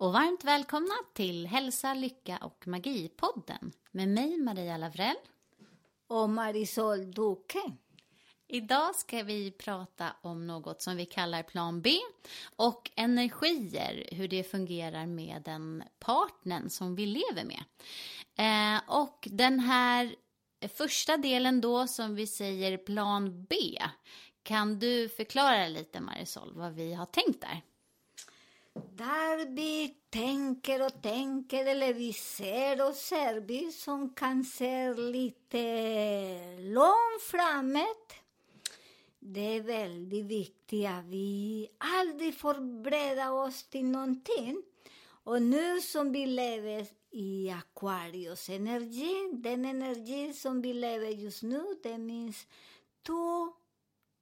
och varmt välkomna till Hälsa, Lycka och Magi-podden med mig Maria Lavrell. och Marisol Duque. Idag ska vi prata om något som vi kallar plan B och energier, hur det fungerar med den partnern som vi lever med. Eh, och den här första delen då som vi säger plan B, kan du förklara lite Marisol vad vi har tänkt där? Där vi tänker och tänker, eller vi ser och ser, vi som kan se lite långt framåt. Det är väldigt viktigt att vi aldrig förbereder oss till någonting. Och nu som vi lever i Aquarius energi, den energi som vi lever just nu, det minst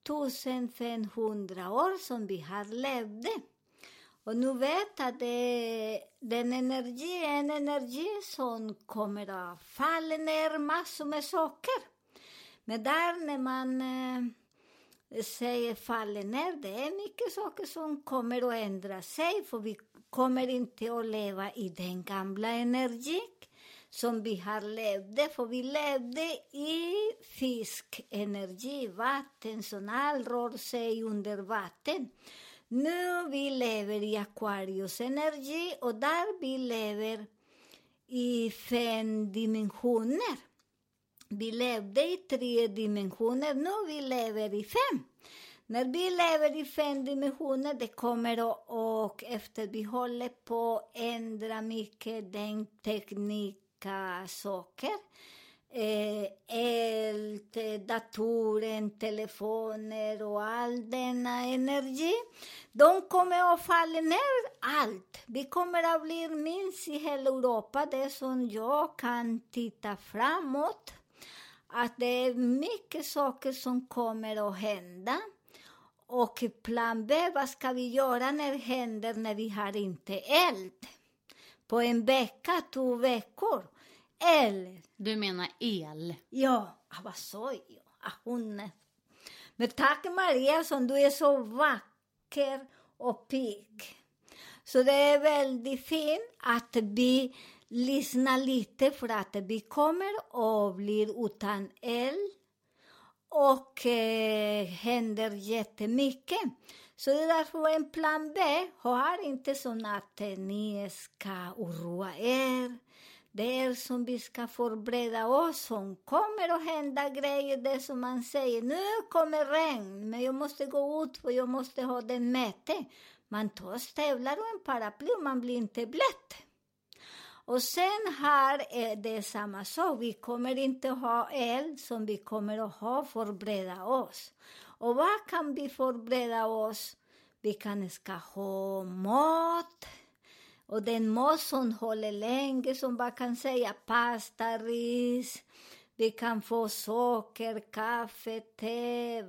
2500 år som vi har levt. Och nu vet att det, den energi är en energi som kommer att falla ner massor med saker. Men där när man eh, säger faller ner, det är mycket saker som kommer att ändra sig, för vi kommer inte att leva i den gamla energin som vi har levde, för vi levde i fiskenergi, vatten som all rör sig under vatten. Nu vi lever i Aquarius energi och där vi lever i fem dimensioner. Vi levde i tre dimensioner, nu vi lever i fem. När vi lever i fem dimensioner, det kommer att, och efter vi håller på att ändra mycket den teknika saker, eh, el, datorer, telefoner och all denna energi, de kommer att falla ner allt. Vi kommer att bli minst i hela Europa, det som jag kan titta framåt, att det är mycket saker som kommer att hända. Och plan B, vad ska vi göra när det händer när vi har inte eld? På en vecka, två veckor. Eller Du menar el? Ja, ah, vad sa jag? Ah, hon... Men tack Maria som du är så vacker och pigg. Så det är väldigt fint att vi lyssnar lite för att vi kommer att bli utan el och eh, händer jättemycket. Så det är därför en plan B har inte så att eh, ni ska oroa er. Det är som vi ska förbereda oss som kommer att hända grejer. Det är som man säger, nu kommer regn, men jag måste gå ut för jag måste ha den mäte. Man tar stövlar och en paraply och man blir inte blöt. Och sen här är det samma sak. Vi kommer inte ha eld som vi kommer att ha förbereda oss. Och vad kan vi förbereda oss? Vi kan ska ha mat. Och den mat som håller länge, som man kan säga pasta, ris. Vi kan få socker, kaffe, te,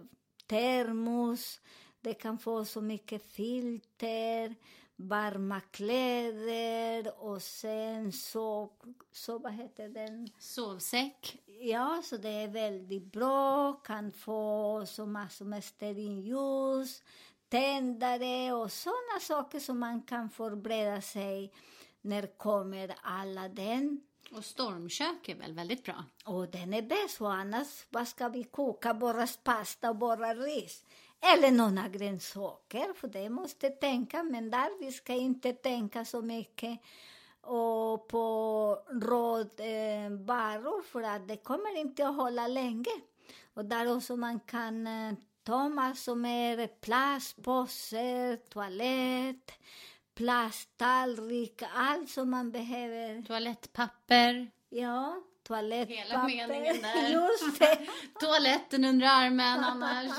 termos. Det kan få så mycket filter, varma kläder och sen så, så vad heter den? Sovsäck? Ja, så det är väldigt bra. Kan få så massor med stearinljus, tändare och sådana saker som man kan förbereda sig när kommer alla den. Och stormkök är väl väldigt bra? Och den är bäst, för annars vad ska vi koka? Bara pasta och bara ris. Eller några grönsaker, för det måste tänka. Men där vi ska inte tänka så mycket och på råd eh, för att det kommer inte att hålla länge. Och där också man kan eh, ta massor med plastpåsar, toalett, plasttallrik, allt som man behöver. Toalettpapper, Ja, toalettpapper. Hela meningen där. Just det. toaletten under armen annars.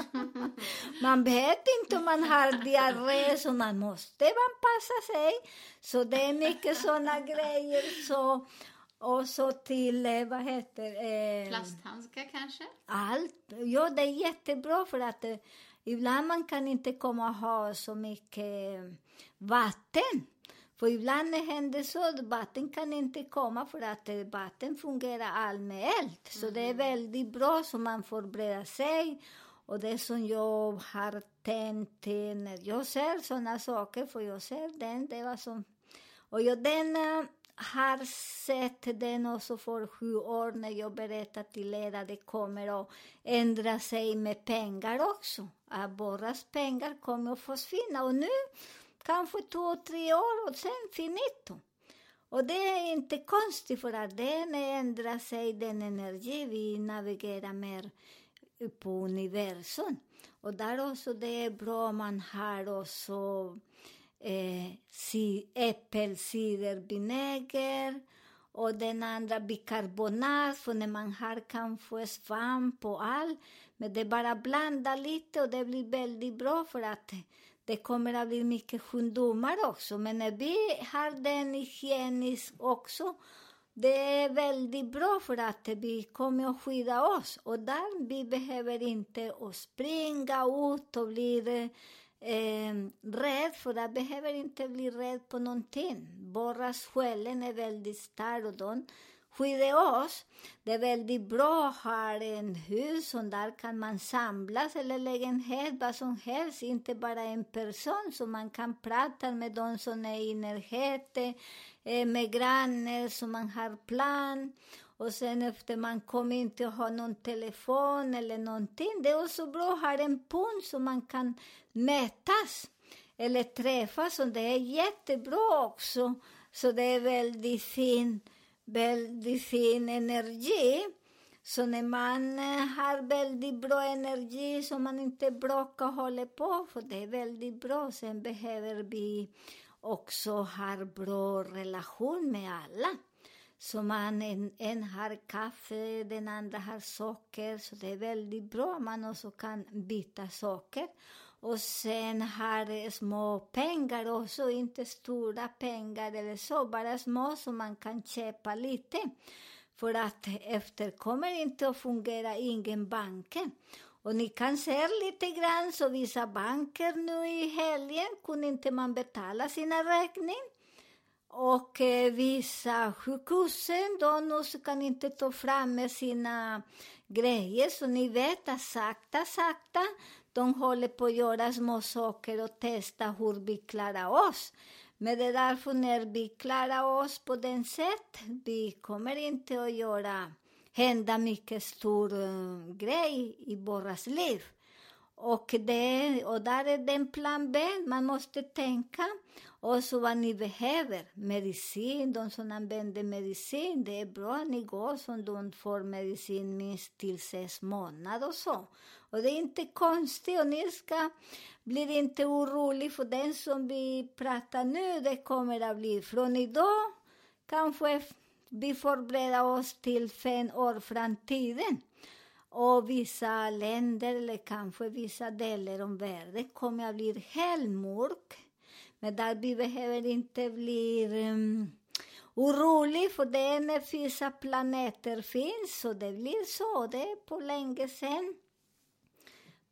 Man vet inte om man har diarré, så man måste anpassa sig. Så det är mycket såna grejer. Så, och så till, eh, vad heter eh, Plasthandskar kanske? Allt. Ja, det är jättebra för att eh, ibland man kan inte komma och ha så mycket eh, vatten. För ibland händer så att vatten kan inte komma för att eh, vatten fungerar all med eld. Så det är väldigt bra så man förbereder sig. Och det som jag har tänkt när jag ser såna saker, för jag ser den, det var som... Och jag den har sett den också för sju år när jag berättade till er att det kommer att ändra sig med pengar också. Att våras pengar kommer att försvinna. Och nu kanske två, tre år och sen finito. Och det är inte konstigt för att den ändrar sig, den energi vi navigerar mer på universum. Och där också det är bra om man har också eh, äppelcidervinäger och den andra bikarbonat, för när man har kanske svamp och allt. Men det är bara blanda lite och det blir väldigt bra för att det kommer att bli mycket sjukdomar också. Men när vi har den hygieniskt också, det är väldigt bra för att vi kommer att skydda oss. Och där vi behöver inte att springa ut och bli eh, rädd, för jag behöver inte bli rädd på någonting. Bara själen är väldigt stark och de skyddar oss. Det är väldigt bra att ha en hus och där kan man samlas eller lägenhet, vad som helst, inte bara en person, så man kan prata med de som är i närheten, eh, med grannar, så man har plan. Och sen efter man kommer inte ha någon telefon eller någonting, det är också bra att ha en punkt så man kan mötas eller träffas och det är jättebra också. Så det är väldigt fin, väldigt fin energi. Så när man eh, har väldigt bra energi så man inte bråkar och håller på, för det är väldigt bra. Sen behöver vi också ha bra relation med alla. Så man, en, en har kaffe, den andra har socker, så det är väldigt bra. Man också kan byta socker. Och sen har små pengar också, inte stora pengar eller så, bara små så man kan köpa lite. För att efter kommer inte att fungera ingen banken. Och ni kan se lite grann, så vissa banker nu i helgen kunde inte man betala sina räkningar. Och eh, vissa sjukhusen, de kan inte ta fram med sina grejer. Så ni vet att sakta, sakta, de håller på att göra små saker och testa hur vi klarar oss. Men det är därför när vi klarar oss på den sätt, vi kommer inte att göra, hända mycket stor uh, grej i våras liv. Och, det, och där är den plan B, man måste tänka. Och så vad ni behöver, medicin, de som använder medicin, det är bra att ni går som de får medicin minst till sex månader och så. Och det är inte konstigt och ni ska blir inte oroliga för den som vi pratar nu, det kommer att bli från idag kanske vi förbereder oss till fem år framtiden. Och vissa länder, eller kanske vissa delar av världen, kommer att bli helt mörk. Men där vi behöver inte bli mm, um, orolig, för det är när vissa planeter finns, så det blir så. Det är på länge sedan.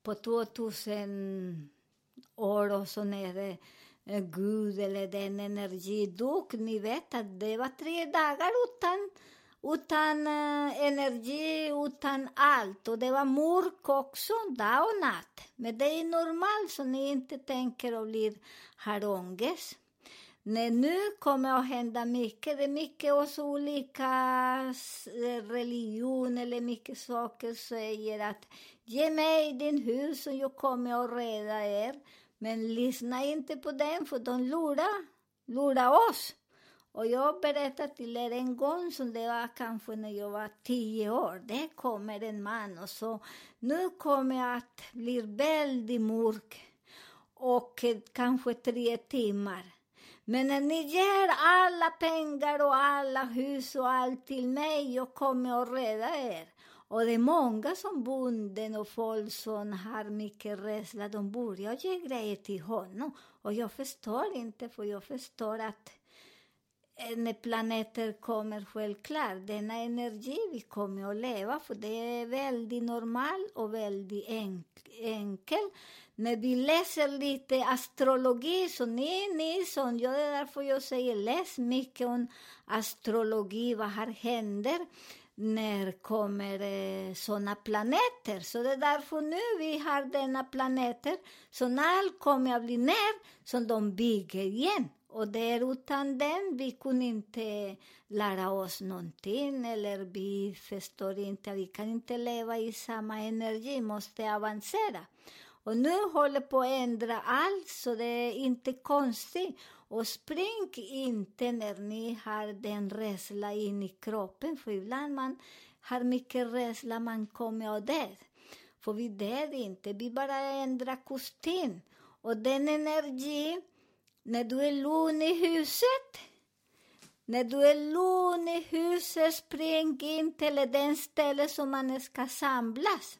På 2000 år och så när det eh, Gud eller den energi dog. Ni vet att det var tre dagar utan utan eh, energi, utan allt. Och det var mörk också, dag och natt. Men det är normalt, så ni inte tänker och blir har ångest. Nej, nu kommer att hända mycket. Det är mycket också olika religion eller mycket saker säger att ge mig din hus och jag kommer att rädda er. Men lyssna inte på dem, för de lurar, lurar oss. Och jag berättade till er en gång, som det var kanske när jag var tio år, det kommer en man och så, nu kommer jag att bli väldigt mörk och kanske tre timmar. Men när ni ger alla pengar och alla hus och allt till mig, jag kommer att rädda er. Och det är många som bonden och folk som har mycket rädsla, de börjar ge grejer till honom. Och jag förstår inte, för jag förstår att när planeter kommer självklart, denna energi vi kommer att leva, för det är väldigt normal och väldigt enk enkel. När vi läser lite astrologi, så ni, ni som, jag, det är därför jag säger läs mycket om astrologi, vad här händer när kommer eh, sådana planeter. Så det är därför nu vi har denna planeter, så när allt kommer att bli ner, så de bygger igen. Och där utan den, vi kunde inte lära oss någonting, eller vi förstår inte, vi kan inte leva i samma energi, måste avancera. Och nu håller på att ändra allt, så det är inte konstigt. Och spring inte när ni har den rädsla in i kroppen, för ibland man har mycket rädsla, man kommer att dö. För vi dör inte, vi bara ändrar kostym. Och den energi, när du är lugn i huset, när du är lugn i huset, spring in till den ställe som man ska samlas.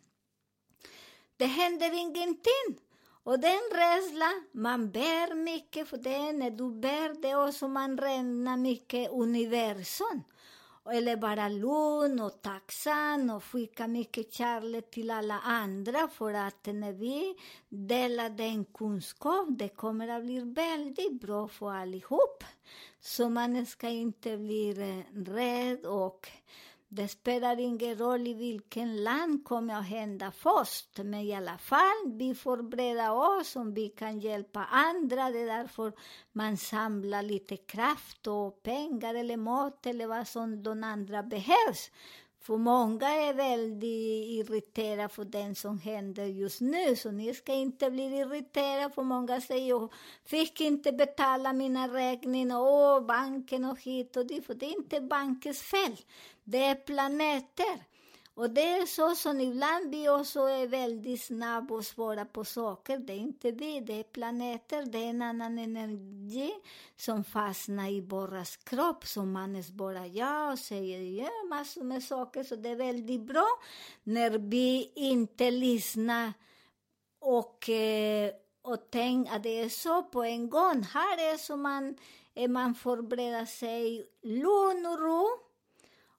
Det händer ingenting. Och den rädslan, man bär mycket för det. När du bär det också man räknar mycket universum. Eller bara lugn och tacksam och skicka mycket kärlek till alla andra för att när vi delar den kunskap, det kommer att bli väldigt bra för allihop. Så man ska inte bli eh, rädd och det spelar ingen roll i vilken land kommer att hända först, men i alla fall, vi förbereder oss om vi kan hjälpa andra. Det är därför man samlar lite kraft och pengar eller mat eller vad som de andra behövs. För många är väldigt irriterade för det som händer just nu, så ni ska inte bli irriterade, för många säger jag fick inte betala mina räkningar, åh, banken och hit och dit, för det är inte bankens fel, det är planeter. Och det är så som ibland vi också är väldigt snabba och svåra på saker. Det är inte vi, det är planeter, det är en annan energi som fastnar i våras kropp, som man bara ja och säger ja, massor med saker. Så det är väldigt bra när vi inte lyssnar och, eh, och tänker att det är så på en gång. Här är så man, eh, man förbereder sig lugn och ro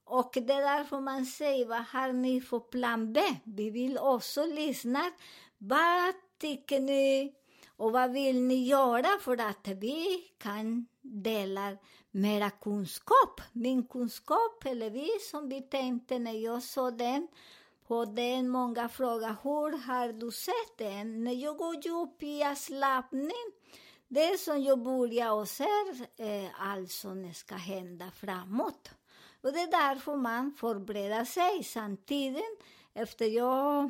och det är därför man säger, vad har ni för plan B? Vi vill också lyssna. Vad tycker ni och vad vill ni göra för att vi kan dela mera kunskap? Min kunskap, eller vi som vi tänkte när jag såg den, och den många frågar, hur har du sett den? När jag går upp i avslappning, det som jag börjar och ser är allt som ska hända framåt. Och det är därför man förbereder sig samtidigt. Efter jag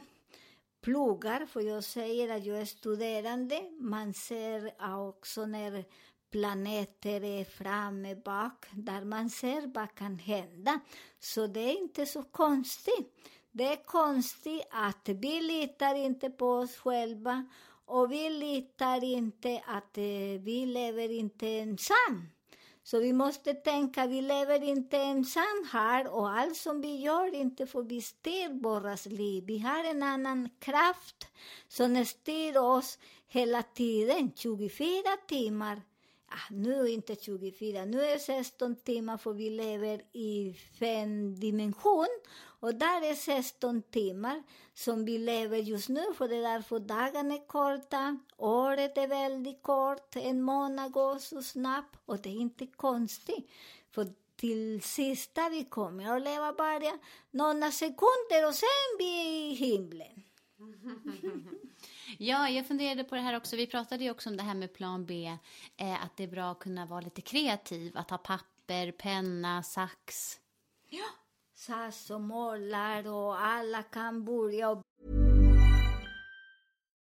pluggar, för jag säger att jag är studerande, man ser också när planeter är framme, bak, där man ser vad kan hända. Så det är inte så konstigt. Det är konstigt att vi litar inte på oss själva och vi litar inte att eh, vi lever inte ensamma. Så vi måste tänka, vi lever inte ensam här och allt som vi gör inte får vi styr våras liv. Vi har en annan kraft som styr oss hela tiden, 24 timmar. Ah, nu inte 24, nu är 16 timmar för vi lever i fem dimension och där är 16 timmar som vi lever just nu, för det är därför dagarna är korta, året är väldigt kort, en månad går så snabbt och det är inte konstigt. För till sista vi kommer att leva bara några sekunder och sen vi är i himlen. Ja, jag funderade på det här också. Vi pratade ju också om det här med plan B, eh, att det är bra att kunna vara lite kreativ, att ha papper, penna, sax. Ja, sax och målar och alla kan börja och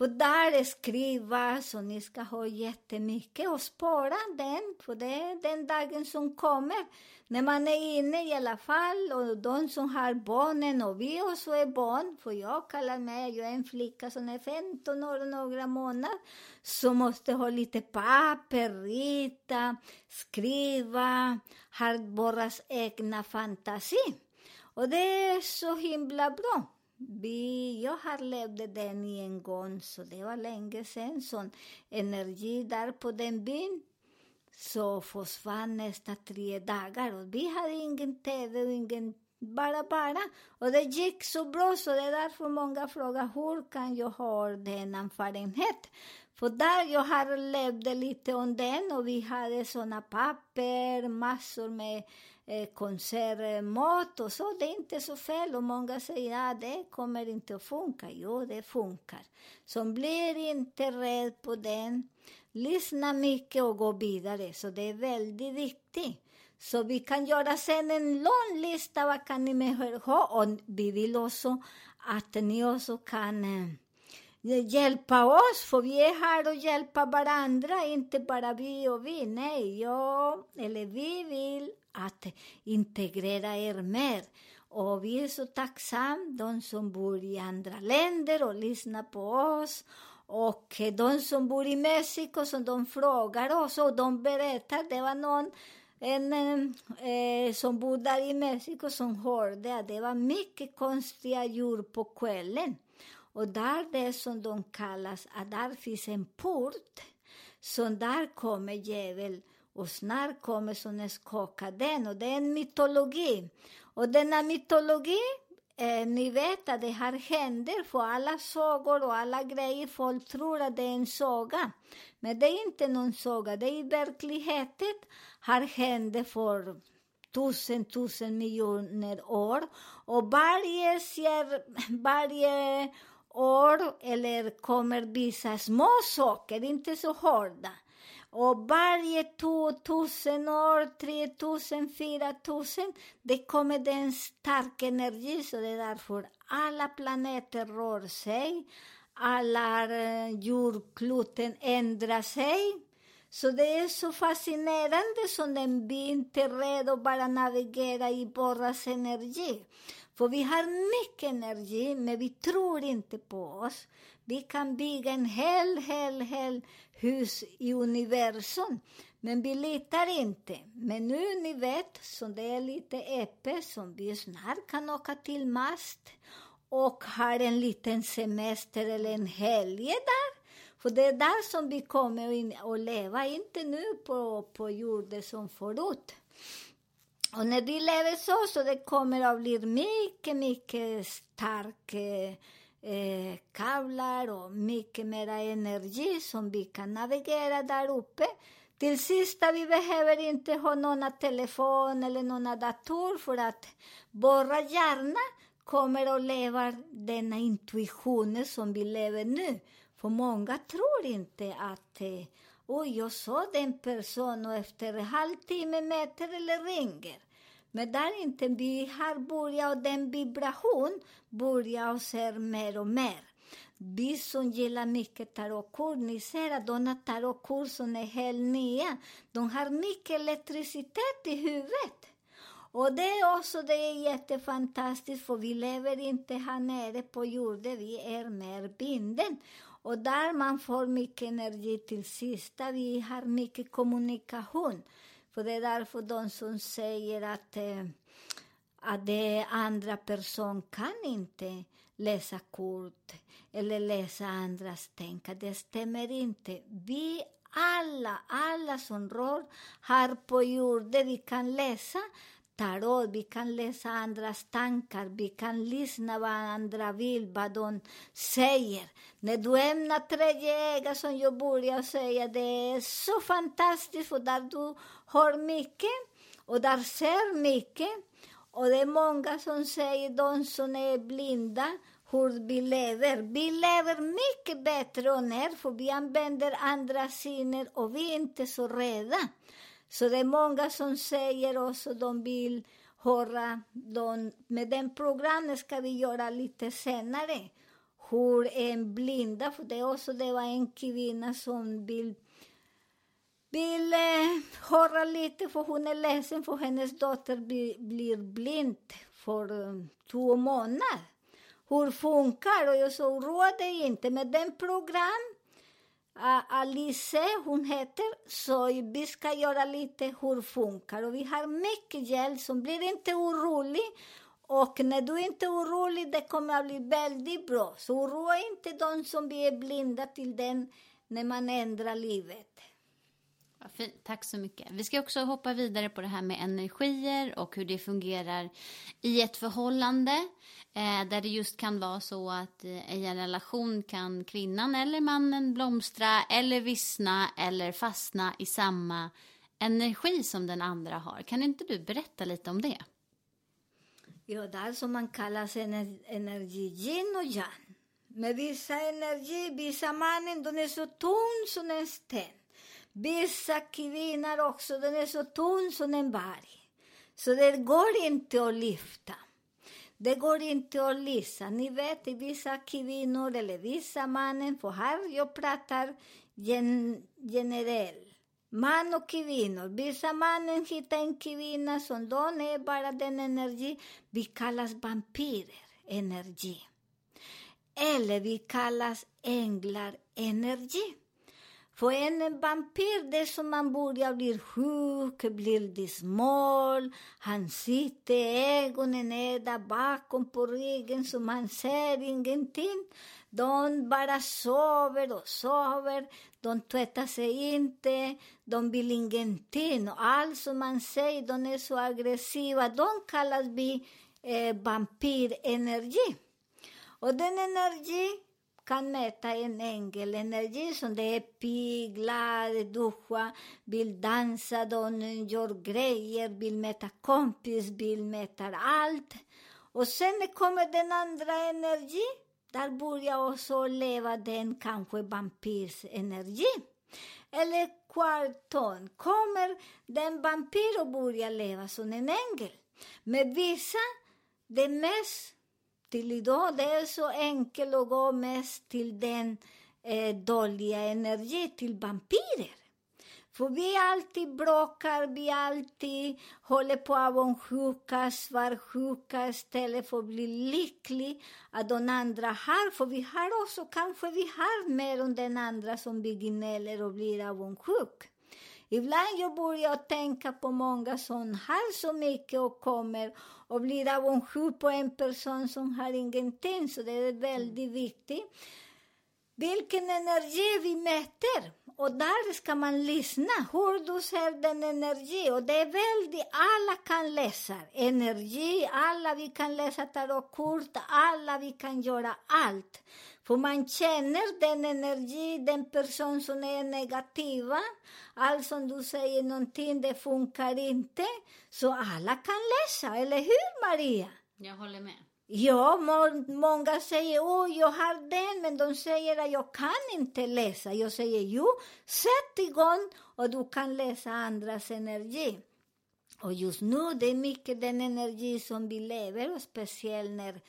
För där skriva så ni ska ha jättemycket och spara den, för det är den dagen som kommer. När man är inne i alla fall, och de som har barnen och vi också är barn, för jag kallar mig, jag är en flicka som är 15 år och några månader, så måste ha lite papper, rita, skriva, har våras egna fantasi. Och det är så himla bra. Vi, jag har levt den i en gång, så det var länge sedan. Sån energi där på den byn. Så försvann nästan tre dagar och vi hade ingen tv och ingen bara, bara. Och det gick så bra, så det är därför många frågar hur kan jag ha den erfarenhet? För där jag har levt lite om den och vi hade såna papper, massor med eh, och eh, så. Det är inte så fel och många säger att ah, det kommer inte att funka. Jo, det funkar. Så blir inte rädd på den. Lyssna mycket och gå vidare. Så det är väldigt viktigt. Så vi kan göra sen en lång lista vad kan ni mer ha och vi vill också att ni också kan eh, hjälpa oss, för vi är här och hjälpa varandra, inte bara vi och vi. Nej, jag eller vi vill att integrera er mer. Och vi är så tacksamma, de som bor i andra länder och lyssnar på oss. Och de som bor i Mexiko, som de frågar oss och de berättar, det var någon en eh, eh som bor där i Mexiko som hörde att det var mycket konstiga djur på kvällen. Och där det som de kallas, att där finns en port, så där kommer djävul och snart kommer som skaka den. Och det är en mytologi. Och denna mytologi, eh, ni vet att det här händer för alla sagor och alla grejer. Folk tror att det är en saga. Men det är inte någon saga, det är i verkligheten har hänt för tusen, tusen miljoner år. Och varje, ser, varje år eller kommer vissa små saker, inte så hårda. Och varje 2000 år, tre tusen, fyra tusen, det kommer det en stark energi, så det är därför alla planeter rör sig, alla eh, jordkloten ändrar sig. Så det är så fascinerande som den vi inte är att bara navigera i Borras energi. För vi har mycket energi, men vi tror inte på oss. Vi kan bygga en hel, hel, hel hus i universum, men vi litar inte. Men nu ni vet, så det är lite öppet, som vi snart kan åka till Mast och ha en liten semester eller en helg där. För det är där som vi kommer att leva, inte nu på, på jorden som förut. Och när vi lever så, så det kommer att bli mycket, mycket starka eh, eh kablar och mycket mer energi som vi kan navigera där uppe. Till sist, vi behöver inte ha någon telefon eller någon dator för att våra hjärna kommer att leva denna intuition som vi lever nu. För många tror inte att eh, oj, jag såg den personen och efter en halvtimme mäter eller ringer. Men där inte vi har börjat, och den vibration börjar och ser mer och mer. Vi som gillar mycket tarotkort, ni ser att de tarotkort som är helt nya, de har mycket elektricitet i huvudet. Och det är också det är jättefantastiskt, för vi lever inte här nere på jorden, vi är mer binden. Och där man får mycket energi till sista, vi har mycket kommunikation. För det är därför de som säger att, eh, att det andra person kan inte läsa kort eller läsa andras tänkande. Det stämmer inte. Vi alla, alla som rör här på jorden, vi kan läsa tarot, vi kan läsa andras tankar, vi kan lyssna vad andra vill, vad de säger. När du ämnar tredje ögat, som jag började säga, det är så fantastiskt, för där du hör mycket och där ser mycket. Och det är många som säger, de som är blinda, hur vi lever. Vi lever mycket bättre och när, för vi använder andra sinnen och vi är inte så rädda. Så det är många som säger också de vill höra, de, med den programmet ska vi göra lite senare, hur en blinda, för det också det var en kvinna som vill vill eh, höra lite, för hon är ledsen för hennes dotter blir, blir blind för um, två månader. Hur funkar? Och jag sa, oroa dig inte med den program Alice, hon heter, så vi ska göra lite hur funkar. Och vi har mycket hjälp, så blir inte orolig. Och när du inte är orolig, det kommer att bli väldigt bra. Så oroa inte de som blir är blinda till den när man ändrar livet. Vad fint. Tack så mycket. Vi ska också hoppa vidare på det här med energier och hur det fungerar i ett förhållande. Eh, där det just kan vara så att eh, i en relation kan kvinnan eller mannen blomstra eller vissna eller fastna i samma energi som den andra har. Kan inte du berätta lite om det? Ja, det är som man kallar ener energi yin och yang. Med vissa energi, vissa mannen, de är så tunn som en sten. Vissa kvinnor också, den är så tunn som en berg. Så det går inte att lyfta. Det går inte att lysa. Ni vet, i vissa kvinnor eller vissa mannen, för här jag pratar gen generellt. Man och kvinnor. Vissa mannen hittar en kvinna som de är bara den energi. Vi kallas vampyrer, energi. Eller vi kallas änglar, energi. För en vampyr, det är som man börjar bli sjuk, blir lite smal, han sitter, ögonen är där bakom på ryggen så man ser ingenting. De bara sover och sover, de tvättar sig inte, de vill ingenting. Och allt som man säger, de är så aggressiva, de kallas vi eh, vampyrenergi. Och den energi kan mäta en ängelenergi som det är pigg, glad, duscha, vill dansa, de gör grejer, vill mäta kompis, vill mäta allt. Och sen kommer den andra energi, där börjar också leva den kanske vampyrsenergi. Eller kvarton, kommer den vampyr och börjar leva som en ängel. Men vissa, det mest till idag. Det är så enkelt att gå mest till den eh, dåliga energin, till vampyrer. För vi alltid bråkar, vi alltid håller på avundsjuka, svartsjuka istället för att bli lycklig att de andra har. För vi har också, kanske vi har mer än den andra som vi gnäller och blir avundsjuk. Ibland jag börjar tänka på många som har så mycket och kommer och blir avundsjuk på en person som har ingenting. Så det är väldigt viktigt. Vilken energi vi mäter. Och där ska man lyssna, hur du ser den energi. Och det är väldigt, alla kan läsa energi, alla vi kan läsa tarotkort, alla vi kan göra allt. För man känner den energi, den person som är negativa. Allt som du säger någonting, det funkar inte. Så alla kan läsa, eller hur Maria? Jag håller med. Ja, må, många säger åh, jag har den, men de säger att jag kan inte läsa. Jag säger jo, sätt igång och du kan läsa andras energi. Och just nu, det är mycket den energi som vi lever, och speciellt när,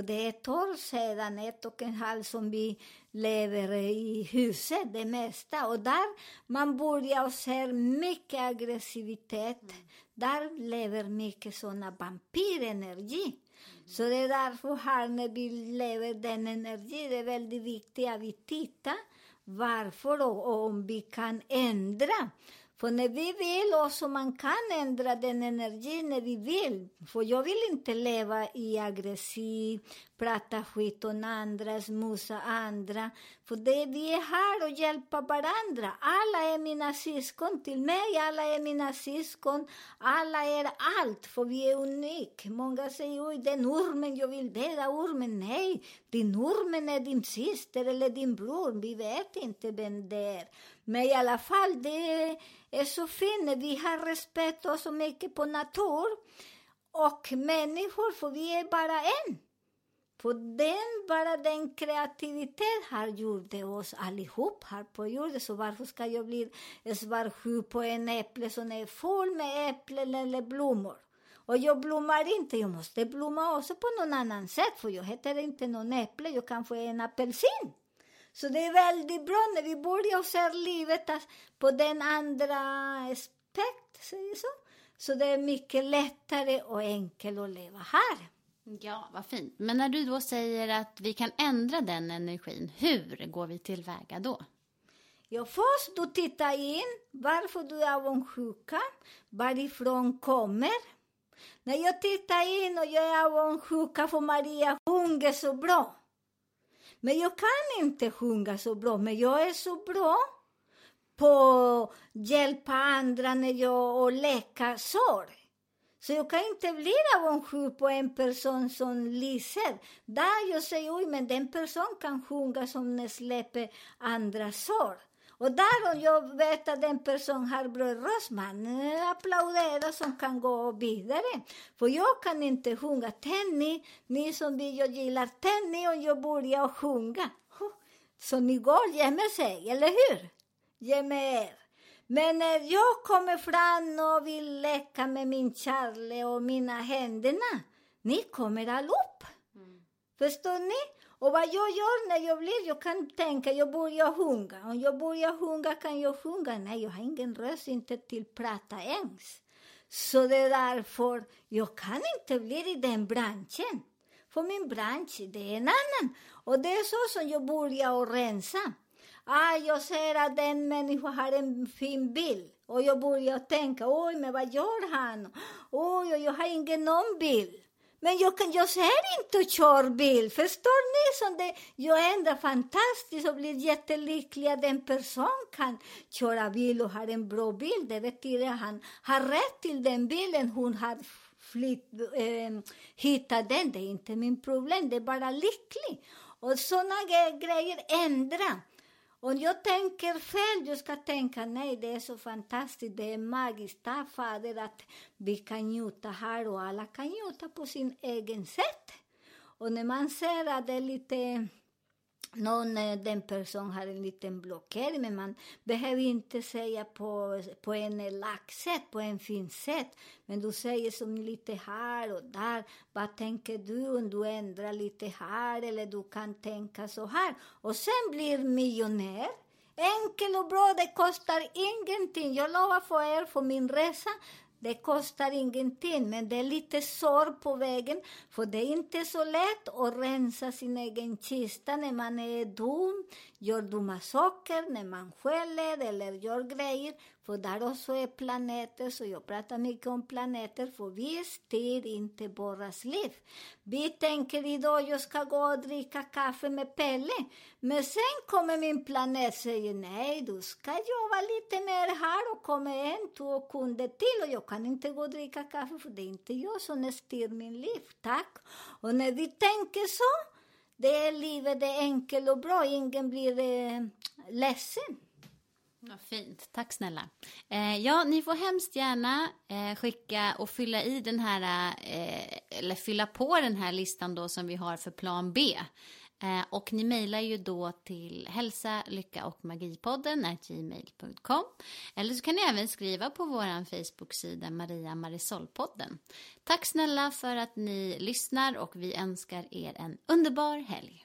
för det är ett år sedan, ett och en halv, som vi lever i huset, det mesta. Och där man börjar se mycket aggressivitet. Där lever mycket såna vampyrenergi. Så det är därför här när vi lever den energin, det är väldigt viktigt att vi tittar varför och om vi kan ändra. För när vi vill och så man kan ändra den energin när vi vill. För jag vill inte leva i aggressiv, prata skit om andra, smusa andra. För det, vi är här och hjälpa varandra. Alla är mina syskon till mig, alla är mina syskon. Alla är allt, för vi är unika. Många säger oj, den ormen, jag vill döda ormen. Nej, din ormen är din syster eller din bror. Vi vet inte vem det är. Men i alla fall, det är så fin, Vi har respekt och så mycket på natur. Och människor, för vi är bara en. För den, bara den kreativitet har gjort det oss allihop här på jorden. Så varför ska jag bli svartsjuk på en äpple som är full med äpplen eller blommor? Och jag blommar inte, jag måste blomma också på någon annan sätt. För jag heter inte någon äpple, jag kan få en apelsin. Så det är väldigt bra när vi börjar se livet på den andra aspekt, säger så. Så det är mycket lättare och enkelt att leva här. Ja, vad fint. Men när du då säger att vi kan ändra den energin, hur går vi tillväga då? Ja, först du tittar in varför du är avundsjuka, varifrån kommer. När jag tittar in och jag är avundsjuka för Maria sjunger så bra. Men jag kan inte sjunga så bra, men jag är så bra på att hjälpa andra när jag och läka sorg. Så jag kan inte bli avundsjuk på en person som lyser. Där jag säger, oj, men den personen kan sjunga som släpper andra sorg. Och där om jag vet att den personen har bra röst, man applåderar som kan gå vidare. För jag kan inte sjunga. Tänk ni, som vi jag gillar, ni om jag börjar sjunga. Så ni går, ge mig sig, eller hur? Ge mig er. Men när jag kommer fram och vill leka med min kärlek och mina händerna, ni kommer allop. Mm. Förstår ni? Och vad jag gör när jag blir, jag kan tänka, jag börjar sjunga. Om jag börjar sjunga kan jag sjunga. Nej, jag har ingen röst, inte till prata ens. Så det är därför jag kan inte bli i den branschen. För min bransch, det är en annan. Och det är så som jag börjar rensa. Ah, jag ser att den människan har en fin bil. Och jag börjar tänka, oj, men vad gör han? Oj, jag har ingen någon bil. Men jag, kan, jag ser inte och kör bil. Förstår ni? Som det, jag ändrar fantastiskt och blir jättelycklig att en person kan köra bil och har en bra bil. Det betyder att han har rätt till den bilen. Hon har flytt, eh, hittat den. Det är inte min problem. Det är bara lycklig. Och sådana grejer ändrar. Om jag tänker fel, jag ska tänka nej, det är så fantastiskt, det är magiskt, tack Fader att vi kan njuta här och alla kan njuta på sin egen sätt. Och när man ser att det är lite någon, den person har en liten blockering, men man behöver inte säga på, på en elak sätt, på en fin sätt. Men du säger som lite här och där. Vad tänker du om du ändrar lite här eller du kan tänka så här? Och sen blir miljonär. Enkel och bra, det kostar ingenting. Jag lovar för er, för min resa, det kostar ingenting, men det är lite sorg på vägen, för det är inte så lätt att rensa sin egen kista när man är dum, gör dumma saker, när man skäller eller gör grejer. För där också är planeter, så jag pratar mycket om planeter, för vi styr inte våras liv. Vi tänker idag jag ska gå och dricka kaffe med Pelle, men sen kommer min planet och säger nej, du ska jobba lite mer här och kommer en, två kunder till och jag kan inte gå och dricka kaffe för det är inte jag som styr min liv, tack. Och när vi tänker så, det är livet det är enkelt och bra, ingen blir eh, ledsen. Vad fint, tack snälla. Eh, ja, ni får hemskt gärna eh, skicka och fylla i den här eh, eller fylla på den här listan då som vi har för plan B. Eh, och ni mejlar ju då till hälsa, lycka och magipodden gmail.com. Eller så kan ni även skriva på vår Facebook-sida Maria Marisolpodden. Tack snälla för att ni lyssnar och vi önskar er en underbar helg.